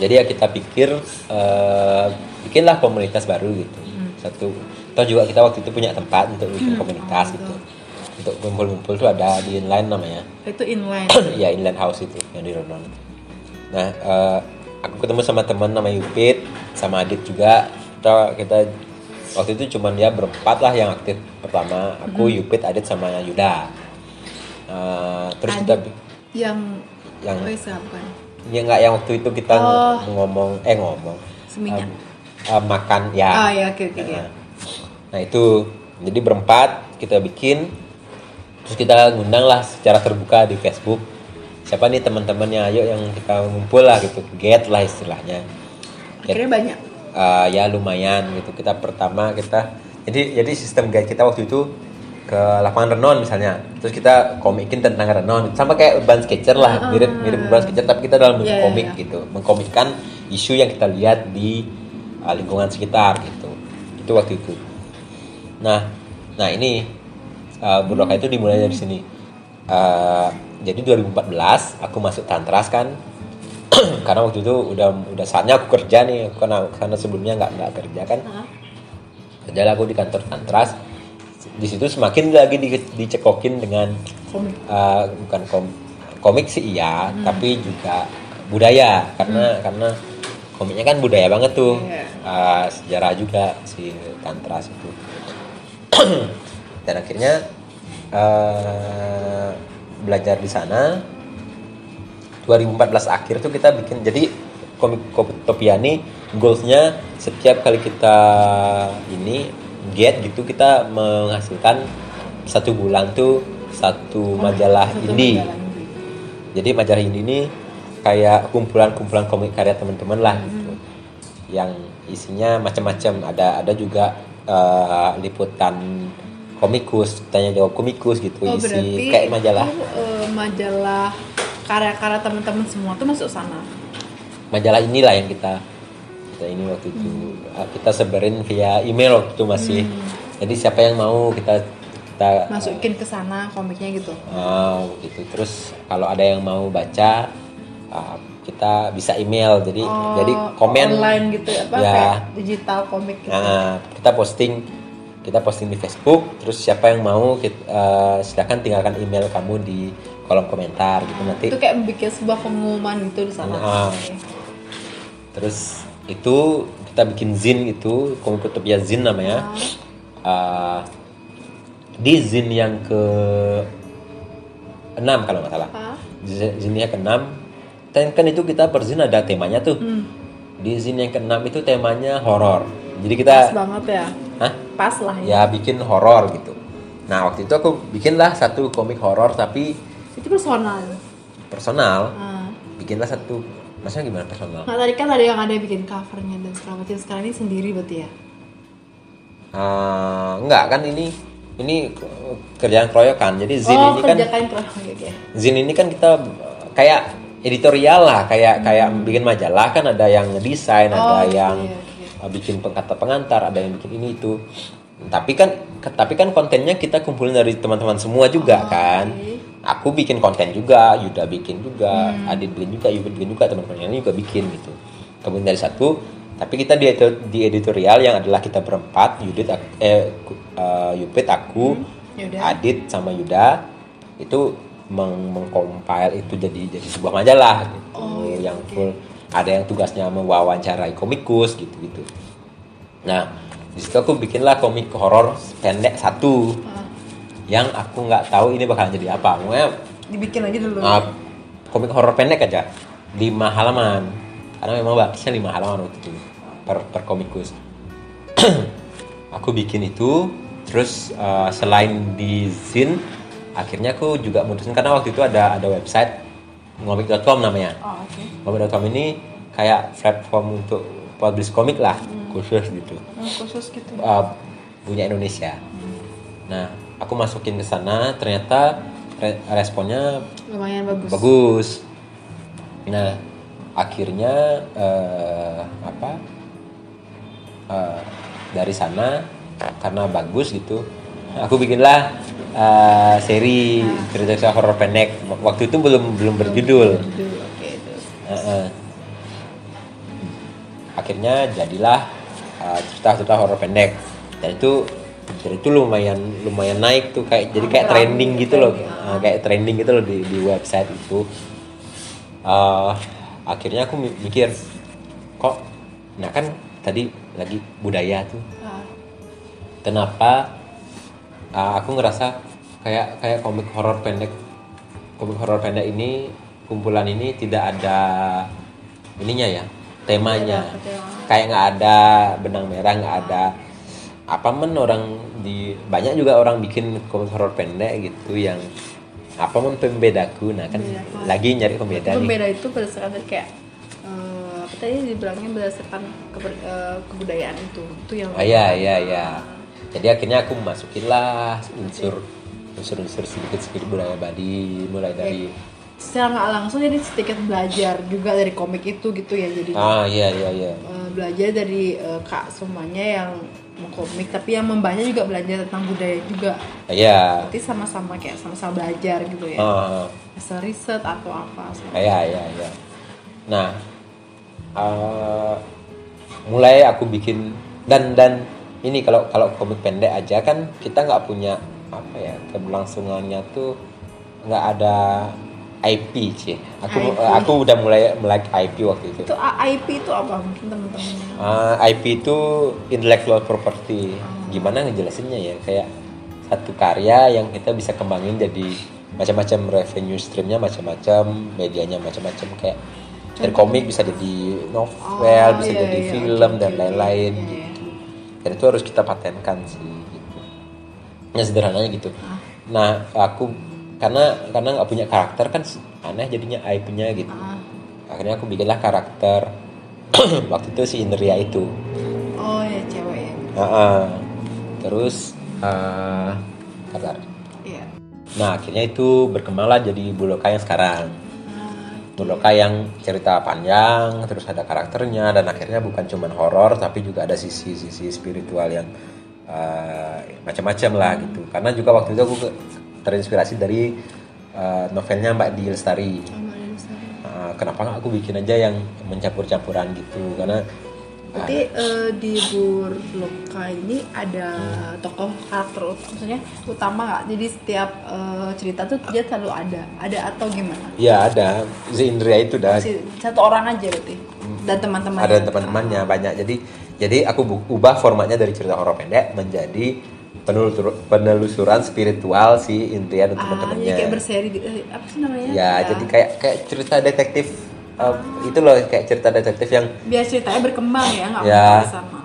Jadi ya kita pikir eh, bikinlah komunitas baru gitu. Satu, atau juga kita waktu itu punya tempat untuk bikin komunitas gitu. Untuk kumpul-kumpul tuh ada di inline namanya. Itu inline. [COUGHS] ya inland house itu yang di Ronon. Nah, eh, aku ketemu sama teman namanya Yupit, sama Adit juga. Kita, kita waktu itu cuman dia berempat lah yang aktif pertama aku Mm-hmm. Yupit Adit sama Yuda Eh, terus kita Adit. yang yang oh, iya, ya nggak yang waktu itu kita Oh. ngomong eh ngomong Seminyak. em, eh, makan ya oh ya oke oke Nah, nah itu. Jadi berempat kita bikin terus kita ngundang lah secara terbuka di Facebook. Siapa nih teman-temannya? Ayo yang kita ngumpul lah gitu. Get lah istilahnya. Get, akhirnya banyak. eh, ya lumayan gitu. Kita pertama kita jadi jadi sistem guide kita waktu itu ke lapangan renon misalnya. Terus kita komikin tentang renon. Sama kayak urban sketcher lah mirip mirip urban sketcher tapi kita dalam bentuk Iya, iya, komik iya. gitu. Mengkomikkan isu yang kita lihat di uh, lingkungan sekitar gitu. Itu waktu itu nah nah ini uh, itu dimulai dari sini. Uh, jadi 2014 aku masuk Tantras kan. [CLEARS THROAT] Karena waktu itu udah udah saatnya aku kerja nih karena karena sebelumnya nggak nggak kerja kan. Kerja aku di kantor Tantras. Di situ semakin lagi di- dicekokin dengan komik. uh, bukan kom- komik sih iya tapi juga budaya. Karena karena komiknya kan budaya banget tuh. Iya. Uh, sejarah juga si Tantras itu dan akhirnya uh, belajar di sana. 2014 akhir tuh kita bikin jadi komik Kopitopia nih goalsnya setiap kali kita ini get gitu kita menghasilkan satu bulan tuh satu majalah Satu indie. majalah jadi majalah indie ini kayak kumpulan-kumpulan komik karya teman-teman lah gitu. Yang isinya macam-macam. Ada ada juga eh, liputan komikus tanya jawab komikus gitu Oh, isi kayak majalah. itu, eh, majalah karya-karya teman-teman semua tuh masuk sana. majalah inilah yang kita kita ini waktu itu uh, kita sebarin via email waktu itu masih. Jadi siapa yang mau kita kita Masukin ke sana komiknya gitu. uh, gitu. Terus kalau ada yang mau baca uh, kita bisa email jadi Oh, jadi komen online gitu ya, apa ya kayak digital komik gitu. Nah, kita posting kita posting di Facebook terus siapa yang mau kita, uh, silakan tinggalkan email kamu di kolom komentar gitu nanti Itu kayak bikin sebuah pengumuman gitu di sana. Nah. Terus itu kita bikin zin itu Komikutopia Zin namanya. Uh, di zin yang ke 6 kalau nggak salah. Hah? Z- Zin yang ke 6 dan kan itu kita per zin ada temanya tuh. Hmm, Di zin yang ke 6 itu temanya horor. Jadi pas kita banget ya. Hah? Pas lah ya. ya bikin horor gitu. Nah, waktu itu aku bikinlah satu komik horor tapi Itu personal. personal. Nah. Bikinlah satu maksudnya gimana personal? Nah, tadi kan ada yang ada yang bikin covernya dan segala macam. Sekarang ini sendiri berarti ya. Ah, enggak kan ini ini kerjaan keroyokan. Jadi Zin oh, ini kan oke. Zin ini kan kita uh, kayak editorial lah, kayak kayak bikin majalah kan ada yang ngedesain, Hmm. Oh, ada gitu, yang iya, iya. uh, bikin kata pengantar, ada yang bikin ini itu. Tapi kan tapi kan kontennya kita kumpulin dari teman-teman semua juga Oh, kan. oke. Aku bikin konten juga, Yuda bikin juga, Hmm. Adit bikin juga, Yuda bikin juga, teman-teman lain juga bikin gitu. Kemudian dari satu, tapi kita di, di editorial yang adalah kita berempat, Yudit, eh, uh, Yupit, aku, Yaudah. Adit sama Yuda itu meng mengcompile itu jadi jadi sebuah majalah gitu. Oh, yang full ada yang tugasnya mewawancarai komikus gitu gitu. Nah di situ aku bikinlah komik horor pendek satu. Ah, yang aku nggak tahu ini bakal jadi apa. Pokoknya dibikin aja dulu. uh, komik horor pendek aja. Lima halaman. Karena memang batasnya lima halaman waktu itu per, per komikus. [CLEARS THROAT] Aku bikin itu terus uh, selain di zin akhirnya aku juga mutusin karena waktu itu ada ada website ngomik.com namanya. Oh, oke. ngomik.com ini kayak platform untuk publish komik lah khusus gitu. Oh, khusus gitu. uh, punya Indonesia. Nah aku masukin ke sana ternyata re- responnya Lumayan bagus. bagus. Nah akhirnya eh, apa? Eh, dari sana karena bagus gitu aku bikinlah eh, seri cerita horor pendek. Waktu itu belum belum berjudul. Terus. Heeh. akhirnya jadilah uh, cerita-cerita horor pendek. Dan itu dan itu lumayan lumayan naik tuh kayak jadi kayak trending gitu loh. Uh, kayak trending gitu loh di, di website itu. Uh, akhirnya aku mi- mikir kok nah kan tadi lagi budaya tuh. Ah, kenapa uh, aku ngerasa kayak kayak komik horor pendek. Komik horor pendek ini kumpulan ini tidak ada ininya ya temanya. Tema. kayak nggak ada benang merah nggak ada apa men orang di banyak juga orang bikin komik horor pendek gitu yang apa men pembedaku. Nah kan Pembeda. lagi nyari pembeda nih. Pembeda itu berdasarkan kayak eh, apa tadi dibilangnya berdasarkan keber- eh, kebudayaan itu. Itu yang oh iya iya iya jadi akhirnya aku masukin lah unsur unsur unsur sedikit sedikit budaya Bali mulai dari secara nggak langsung jadi sedikit belajar juga dari komik itu gitu ya jadi ah iya iya iya. eh, belajar dari eh, kak semuanya yang mengkomik tapi yang membahasnya juga belajar tentang budaya juga. Iya. Berarti sama-sama kayak sama-sama belajar gitu ya? Ah, asal riset atau apa iya iya iya. Nah eh, mulai aku bikin dan dan ini kalau kalau komik pendek aja kan kita nggak punya apa ya keberlangsungannya tuh nggak ada IP sih aku IP. aku udah mulai melek IP waktu itu itu A- IP itu apa mungkin teman-teman Ah, IP itu intellectual property. Gimana ngejelasinnya ya? Kayak satu karya yang kita bisa kembangin jadi macam-macam revenue streamnya macam-macam, medianya macam-macam kayak dari komik bisa jadi novel, Oh, bisa iya, jadi iya, film oke, dan oke, lain-lain iya, iya. Dan itu harus kita patenkan sih gitu. Ya sederhananya gitu. Ah. Nah, aku karena karena nggak punya karakter kan aneh jadinya IP-nya gitu Ah. akhirnya aku bikinlah karakter [CLEARS THROAT] waktu itu si Indria itu oh ya cewek ya Heeh. terus eh kabar iya nah akhirnya itu berkembanglah jadi Buloka yang sekarang Buloka yang cerita panjang terus ada karakternya dan akhirnya bukan cuman horor tapi juga ada sisi-sisi spiritual yang eh, macam-macam lah gitu. Karena juga waktu itu aku terinspirasi dari eh, novelnya Mbak Di Lestari. Nah, kenapa nggak aku bikin aja yang mencampur-campuran gitu? Karena Berarti eh, di Burloka ini ada tokoh karakter maksudnya utama nggak? Jadi setiap eh, cerita tuh dia selalu ada, ada atau gimana? ya ada si Indria itu dah Satu orang aja berarti dan teman-teman. ada teman-temannya banyak jadi jadi aku ubah formatnya dari cerita horor pendek menjadi penelusur- penelusuran spiritual si Indria dan Ah, teman-temannya jadi kayak berseri eh, apa sih namanya? ya jadi kayak kayak cerita detektif eh, itu loh kayak cerita detektif yang biar ceritanya berkembang ya nggak Ya. sama.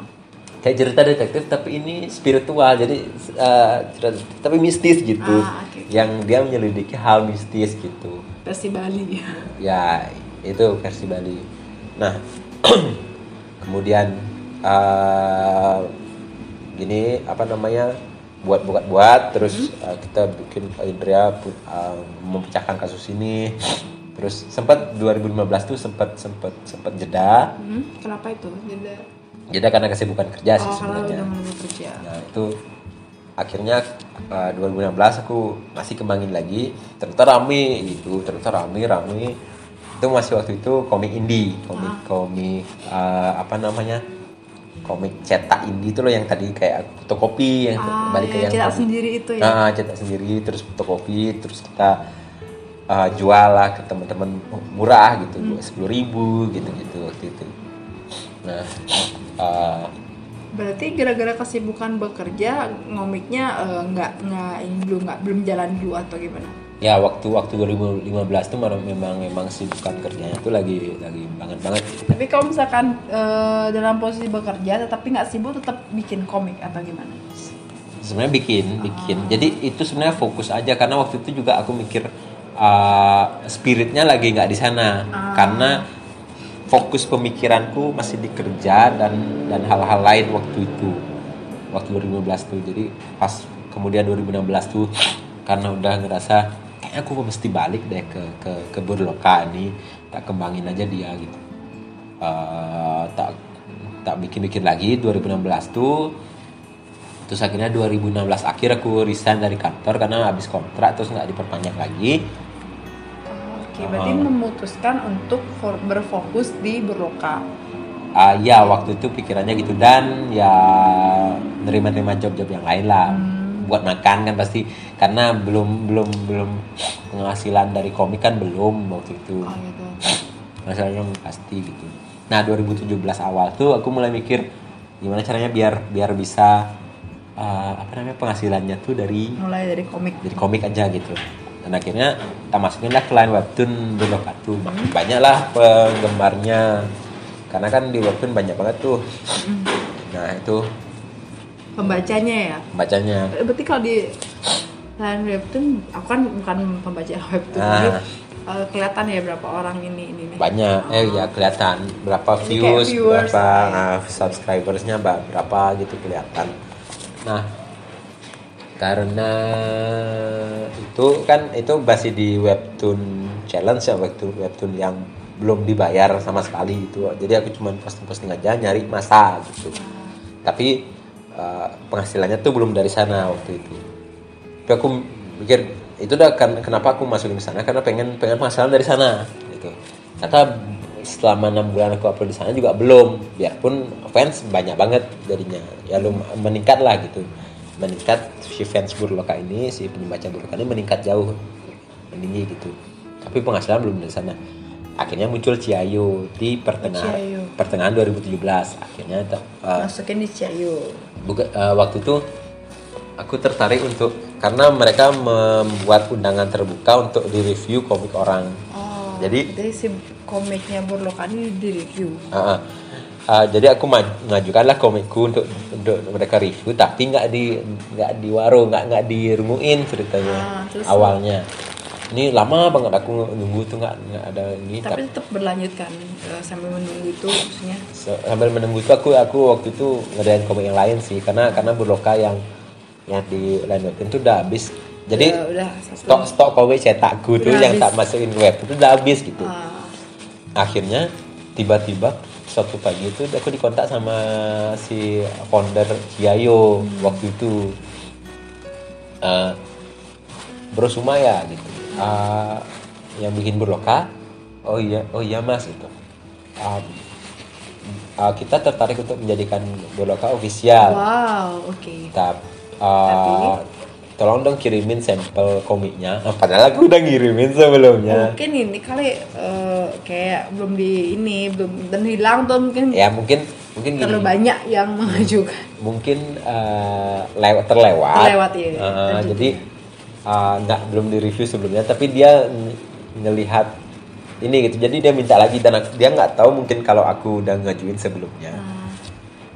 kayak cerita detektif tapi ini spiritual jadi eh, cerita tapi mistis gitu Ah, oke. yang dia menyelidiki hal mistis gitu Versi Bali. ya itu versi Bali nah [CLEARS THROAT] kemudian eh, gini apa namanya buat buat buat terus eh, kita bikin Indria eh, memecahkan kasus ini terus sempat 2015 tuh sempat sempat sempat jeda. Hmm, kenapa itu? Jadi jeda karena kesibukan kerja sih oh, kalau sebenarnya. udah mulai kerja. Nah itu akhirnya eh, 2016 aku masih kembangin lagi. Ternyata rame gitu ternyata rame rame. Itu masih waktu itu komik indie komik komik eh, apa namanya? Komik cetak indie itu loh yang tadi kayak fotokopi yang Ah, balik ke ya, yang cetak sendiri itu ya. Nah, cetak sendiri terus fotokopi terus kita eh, jual lah ke teman-teman murah gitu Hmm. sepuluh ribu gitu gitu waktu itu nah eh, Berarti gara-gara kesibukan bekerja ngomiknya eh, nggak nggak ini belum nggak belum jalan dulu atau gimana? ya waktu waktu 2015 tuh memang memang sibukan kerjanya tuh lagi lagi banget banget Tapi kalau misalkan eh, dalam posisi bekerja tetapi nggak sibuk tetap bikin komik atau gimana? sebenarnya bikin bikin jadi itu sebenarnya fokus aja karena waktu itu juga aku mikir uh, spiritnya lagi nggak di sana. Karena fokus pemikiranku masih di kerja dan dan hal-hal lain waktu itu. Waktu 2015 tuh. Jadi pas kemudian 2016 tuh [SNIFFS] karena udah ngerasa kayaknya aku mesti balik deh ke ke ke Burloka nih tak kembangin aja dia gitu. Eh, tak tak bikin-bikin lagi 2016 tuh. Terus akhirnya 2016 akhir aku resign dari kantor karena habis kontrak terus nggak diperpanjang lagi Oke, berarti memutuskan untuk for- berfokus di Berloka. Ah ya waktu itu pikirannya gitu. Dan ya nerima-nerima job-job yang lain lah. Buat makan kan pasti. Karena belum belum belum penghasilan dari komik kan belum waktu itu. Oh gitu. pasti gitu. Nah 2017 awal tuh aku mulai mikir gimana caranya biar biar bisa uh, apa namanya penghasilannya tuh dari mulai dari komik. dari komik aja gitu dan akhirnya kita masukin lah ke line webtoon Berlokatu banyak lah penggemarnya. Karena kan di webtoon banyak banget tuh. Nah itu. Pembacanya ya? Bacanya Eh, berarti kalau di line webtoon aku kan bukan pembaca [LAUGHS] webtoon Ah. jadi eh, kelihatan ya berapa orang ini ini nih. banyak. Eh ya kelihatan. Berapa Jadi views, viewers, berapa ya. uh, subscribersnya berapa gitu kelihatan. Nah karena itu kan itu masih di webtoon challenge ya webtoon webtoon yang belum dibayar sama sekali itu jadi aku cuma posting-posting aja nyari masa gitu. Tapi uh, penghasilannya tuh belum dari sana waktu itu. Tapi aku mikir itu udah kan kenapa aku masukin ke sana? Karena pengen pengen penghasilan dari sana gitu. Ternyata selama enam bulan aku upload di sana juga belum. Biarpun fans banyak banget jadinya. Ya lu meningkat lah gitu meningkat si fans Burloka ini si penyembaca Burloka ini meningkat jauh meninggi gitu tapi penghasilan belum dari sana akhirnya muncul Ciayo di pertengahan Ciayo. pertengahan 2017 akhirnya uh, masukin di Ciayo Buka- eh, waktu itu aku tertarik untuk karena mereka membuat undangan terbuka untuk direview komik orang. oh Jadi- jadi si komiknya Burlokan ini di review Ah, ah. Ah, jadi aku mengajukanlah komikku untuk untuk mereka review, tapi nggak di nggak di warung, nggak nggak dirunguin ceritanya Ah, terus? awalnya. Ini lama banget aku nunggu tuh nggak nggak ada ini. tapi tetap berlanjut kan eh, sambil menunggu itu maksudnya sambil menunggu itu aku aku waktu itu ngerjain komik yang lain sih, karena karena Burloka yang yang di web itu udah habis. Jadi udah stok stok komik cetakku tuh yang habis. tak masukin web itu udah habis gitu Ah, akhirnya tiba-tiba suatu pagi itu aku dikontak sama si founder Ciayo waktu itu. Eh, Bro Sumaya gitu. Eh, yang bikin berloka oh iya oh iya mas gitu. Ah, ah, kita tertarik untuk menjadikan berloka official. Wow oke. Tap, uh, tolong dong kirimin sampel komiknya. Ah, Padahal aku udah ngirimin sebelumnya. mungkin ini kali eh, kayak belum di ini belum dan hilang tuh mungkin Ya mungkin mungkin gini. terlalu banyak yang [LAUGHS] mengajukan Mungkin uh, lewat terlewat. Terlewat, iya. Uh, jadi uh, nggak belum di review sebelumnya, tapi dia ng- ngelihat ini gitu. Jadi dia minta lagi dan dia nggak tahu mungkin kalau aku udah ngajuin sebelumnya. Ah,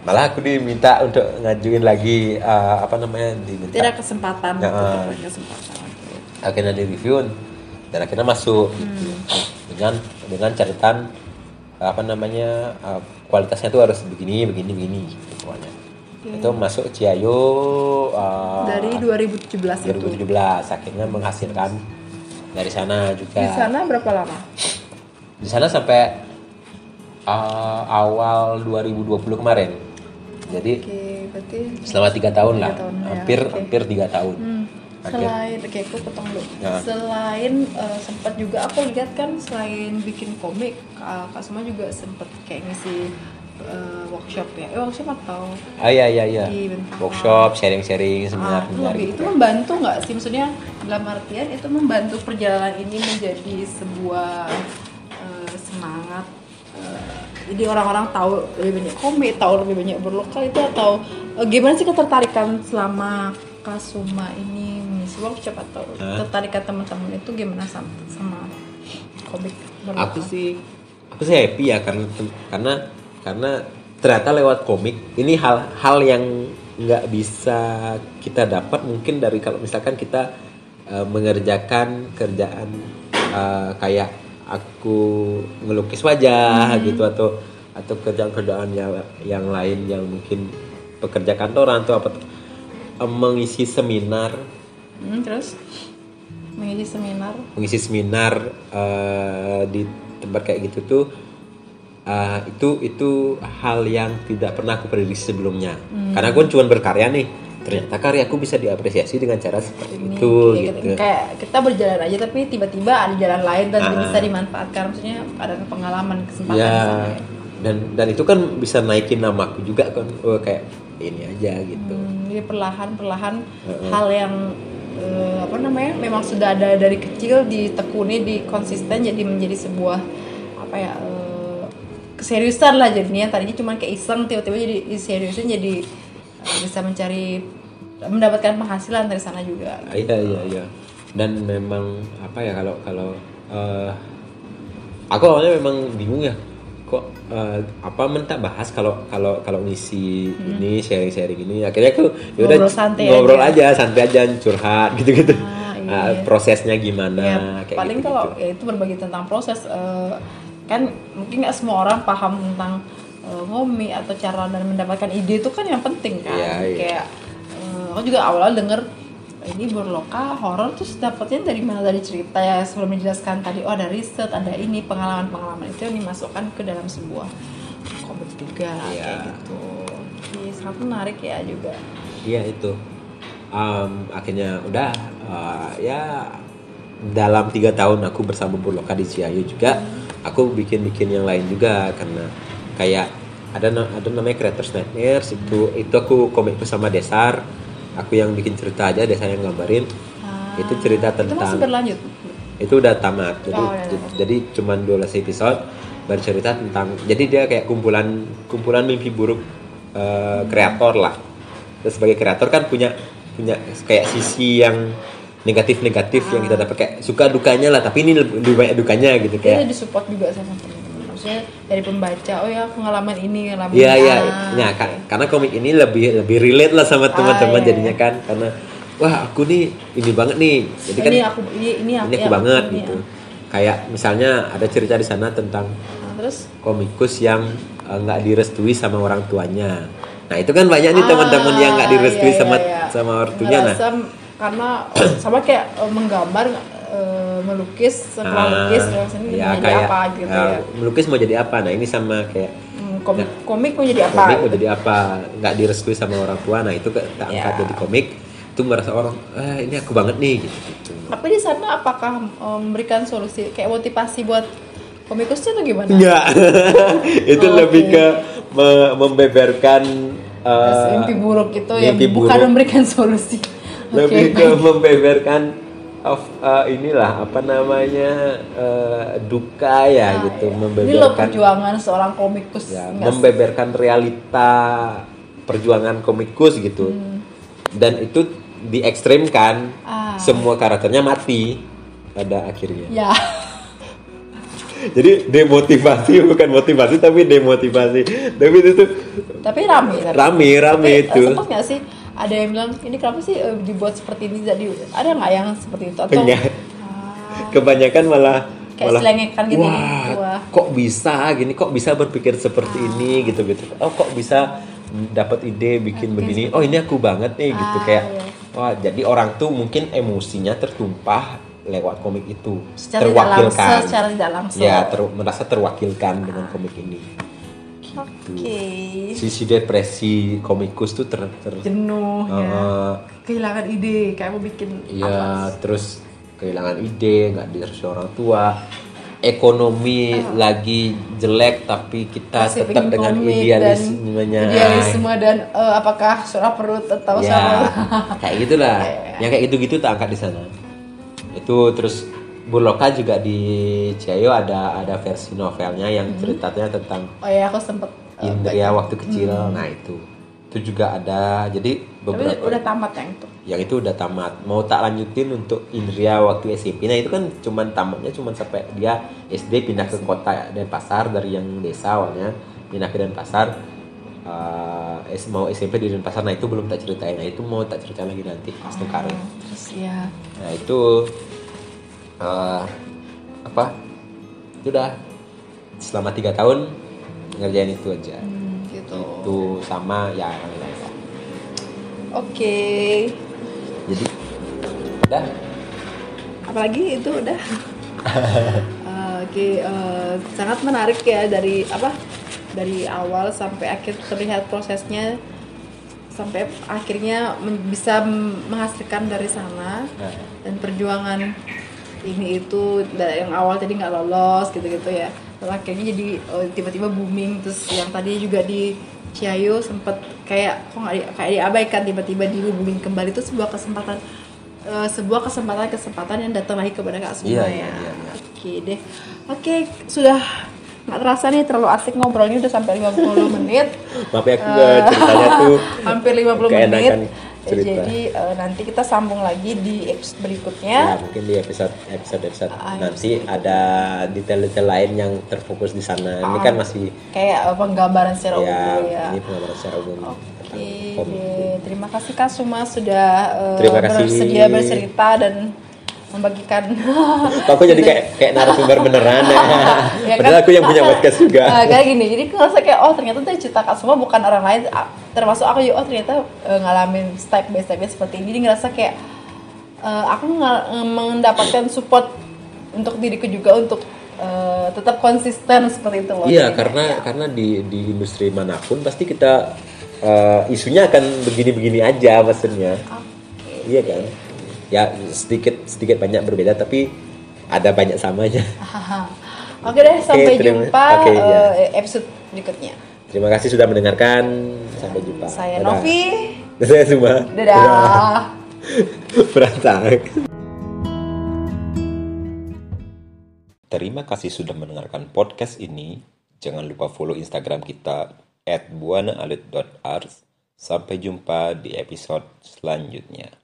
Malah aku diminta untuk ngajuin lagi uh, apa namanya diminta. tidak kesempatan. Ya, tetap ah. ada kesempatan. Akhirnya di review dan akhirnya masuk. Gitu. dengan dengan catatan apa namanya uh, kualitasnya tuh harus begini begini begini gitu pokoknya. Itu masuk Ciayo uh, dari 2017 itu? 2017 akhirnya menghasilkan dari sana juga. Di sana berapa lama? Di sana sampai uh, awal 2020 kemarin jadi berarti selama tiga tahun lah. tahun, ya, hampir oke. hampir tiga tahun. Hmm, Akhir- selain oke aku potong dulu. Ya. selain eh, sempat juga aku lihat kan selain bikin komik kak, Kak Suma juga sempat kayak ngisi eh, workshop ya. Eh, workshop atau ah iya iya iya. Workshop sharing sharing seminar Ah, itu seminar lebih gitu itu kan. membantu nggak sih? Maksudnya dalam artian itu membantu perjalanan ini menjadi sebuah eh, semangat eh, jadi orang-orang tahu lebih banyak komik tahu lebih banyak berlokal itu atau eh, gimana sih ketertarikan selama Kasuma ini mengisi workshop atau Hah? ketertarikan teman-teman itu gimana sama, sama komik berlokal? aku sih aku sih happy ya karena karena karena ternyata lewat komik ini hal-hal yang nggak bisa kita dapat mungkin dari kalau misalkan kita eh, mengerjakan kerjaan eh, kayak aku ngelukis wajah gitu atau atau kerjaan-kerjaan yang yang lain yang mungkin pekerja kantoran atau apa. Mengisi seminar. Hmm, terus? Mengisi seminar? Mengisi seminar eh, di tempat kayak gitu tuh eh, itu itu hal yang tidak pernah aku prediksi sebelumnya. Karena aku kan cuma berkarya nih ternyata karyaku bisa diapresiasi dengan cara seperti ini itu kayak, gitu. kayak kita berjalan aja tapi tiba-tiba ada jalan lain dan Ah. bisa dimanfaatkan. Maksudnya ada pengalaman kesempatan ya dan dan itu kan bisa naikin namaku juga kan. Oh, kayak ini aja gitu. Hmm, jadi perlahan-perlahan Heeh. hal yang eh, apa namanya memang sudah ada dari kecil ditekuni di konsisten jadi menjadi sebuah apa ya eh, keseriusan lah jadinya. Tadinya cuma kayak iseng tiba-tiba jadi seriusin jadi bisa mencari mendapatkan penghasilan dari sana juga iya iya iya dan memang apa ya kalau kalau eh, aku awalnya memang bingung ya kok eh, apa minta bahas kalau kalau kalau ngisi ini sharing sharing ini akhirnya aku ya udah Hmm. Ngobrol santai ngobrol aja. aja. santai aja curhat gitu gitu Ah, iya. prosesnya gimana ya kayak paling gitu, kalau ya itu berbagi tentang proses eh, kan mungkin nggak semua orang paham tentang ngomi atau cara dan mendapatkan ide itu kan yang penting kan Iya, iya. kayak eh, aku juga awalnya denger ini berloka horor terus dapetnya dari mana dari cerita ya sebelum dijelaskan tadi oh ada riset ada ini pengalaman pengalaman itu yang dimasukkan ke dalam sebuah komik juga Iya. kayak gitu Iya, sangat menarik ya juga Iya itu. Am, akhirnya udah uh, ya dalam tiga tahun aku bersama Burloka di Ciayu juga aku bikin-bikin yang lain juga karena kayak ada ada namanya Creators Nightmares itu itu aku komik bersama Desar. Aku yang bikin cerita aja Desar yang gambarin. Ah, itu cerita itu masih tentang berlanjut? Itu udah tamat. Jadi Oh, ya, ya. jadi cuma 12 episode bercerita tentang jadi dia kayak kumpulan kumpulan mimpi buruk eh, kreator lah. Terus sebagai kreator kan punya punya kayak sisi yang negatif negatif yang kita dapat. Kayak suka dukanya lah tapi ini lebih banyak dukanya gitu kayak disupport juga sama. Maksudnya dari pembaca, oh ya pengalaman ini, pengalaman Iya iya, Ah, nah ka- karena komik ini lebih lebih relate lah sama teman-teman iya, jadinya iya. kan karena wah aku nih ini banget nih jadi kan ini aku ini ini ini aku ya, banget ini, gitu ya. kayak misalnya ada cerita di sana tentang Nah, terus komikus yang eh, nggak direstui sama orang tuanya. Nah itu kan banyak nih Ah, teman-teman yang nggak direstui iya, sama iya, iya. sama ortunya. Nah, Ngerasa karena sama kayak eh, menggambar eh, melukis setelah ah, lukis ini ya menjadi kayak apa gitu eh, ya. melukis mau jadi apa? Nah ini sama kayak Hmm, komik, komik mau jadi apa? komik mau gitu. jadi apa? Nggak direstui sama orang tua. Nah itu tak angkat Ya. jadi komik itu merasa orang, ah ini aku banget nih gitu. gitu. Tapi di sana apakah eh, memberikan solusi kayak motivasi buat komikusnya atau gimana? Enggak, [LAUGHS] itu Oh, lebih oke. ke me- membeberkan eh, mimpi buruk itu yang mimpi bukan buruk. memberikan solusi. lebih Oke, ke membeberkan of uh, inilah apa namanya uh, duka ya Nah, gitu ya. Ini loh membeberkan perjuangan seorang komikus. ya, membeberkan realita perjuangan komikus gitu dan itu diekstrimkan Hmm. Ah. semua karakternya mati pada akhirnya Ya, [LAUGHS] jadi demotivasi bukan motivasi tapi demotivasi tapi itu tuh tapi rame. tapi. rame rame Tapi, itu eh, Sempat nggak sih ada yang bilang ini kenapa sih eh, dibuat seperti ini? Jadi ada nggak yang seperti itu atau. Ah, kebanyakan malah Kayak malah selengekan gitu ya. wah, Wah. kok bisa gini kok bisa berpikir seperti Ah. ini gitu gitu oh kok bisa dapat ide bikin begini oh ini aku banget nih gitu Ah, kayak iya. wah jadi orang tuh mungkin emosinya tertumpah lewat komik itu secara tidak langsung, secara tidak langsung. ya ter- merasa terwakilkan dengan komik ini Oke. sisi depresi komikus tuh ter, ter- Jenuh ya. uh, Kehilangan ide, kayak mau bikin Iya, terus kehilangan ide, nggak direstui orang tua, ekonomi lagi jelek tapi kita Masih tetap dengan idealismenya. dan idealisme dan eh, apakah suara perut atau ya, suara kayak gitulah. [LAUGHS] Yang kayak gitu-gitu tak angkat di sana. Itu terus Burloka juga di Ciayo ada ada versi novelnya yang ceritanya tentang oh ya aku sempet eh, Indria waktu kecil. Nah, itu. Itu juga ada. Jadi tapi beberapa udah tamat yang itu? Yang itu udah tamat. Mau tak lanjutin untuk Indria waktu SMP nah itu kan cuman tamatnya cuman sampai dia SD pindah ke kota Denpasar dari yang desa awalnya pindah ke Denpasar. Es- mau SMP di Denpasar. Nah itu belum tak ceritain. Nah itu mau tak ceritain lagi nanti pas Tengkaro terus ya nah itu eh, apa? Itu udah selama tiga tahun ngerjain itu aja. Hmm, gitu. Itu sama ya oke. Jadi udah apalagi itu udah. [LAUGHS] Eh, oke eh, sangat menarik ya dari apa dari awal sampai akhir terlihat prosesnya sampai akhirnya bisa menghasilkan dari sana nah, dan perjuangan ini itu yang awal tadi nggak lolos gitu-gitu ya. Terus akhirnya jadi eh, tiba-tiba booming. Terus yang tadi juga di Ciayo sempet kayak kok nggak di, kayak diabaikan tiba-tiba di booming kembali. Itu sebuah kesempatan eh, sebuah kesempatan kesempatan yang datang lagi kepada kak semua Iya, ya. iya, iya, iya. oke deh. Oke sudah nggak terasa nih terlalu asik ngobrolnya udah sampai 50 menit. [LAUGHS] Maaf ya aku Eh, ceritanya tuh [LAUGHS] hampir 50 menit cerita. jadi eh, nanti kita sambung lagi di episode Ya, berikutnya. mungkin di episode episode episode Ah, nanti ada detail-detail lain yang terfokus di sana. Ini kan masih Kayak eh, penggambaran secara ya, umum ya. ini penggambaran secara umum. Oke, terima kasih Kak Suma sudah Terima kasih. bersedia bercerita dan membagikan. [LAUGHS] Aku jadi kayak kayak narasumber beneran ya. [LAUGHS] Ya kan? Padahal aku yang punya podcast juga. Nah, kayak gini, jadi aku ngerasa kayak oh ternyata tuh cerita Kak Suma bukan orang lain, ah, termasuk aku juga oh ternyata eh, ngalamin step by stepnya seperti ini. Jadi ngerasa kayak eh, aku nge- mendapatkan support untuk diriku juga untuk eh, tetap konsisten seperti itu loh. Iya, karena ya. karena di di industri mana pun pasti kita eh, isunya akan begini-begini aja maksudnya. Oke. Iya kan? Ya sedikit sedikit banyak berbeda tapi ada banyak samanya. [LAUGHS] Oke deh, sampai terima- jumpa oke, ya. eh, episode berikutnya. Terima kasih sudah mendengarkan. Sampai jumpa. Saya Dadah. Novi. Dan saya Suma. Dadah. [LAUGHS] Berantak. Terima kasih sudah mendengarkan podcast ini. Jangan lupa follow Instagram kita @buanaalit.art. Sampai jumpa di episode selanjutnya.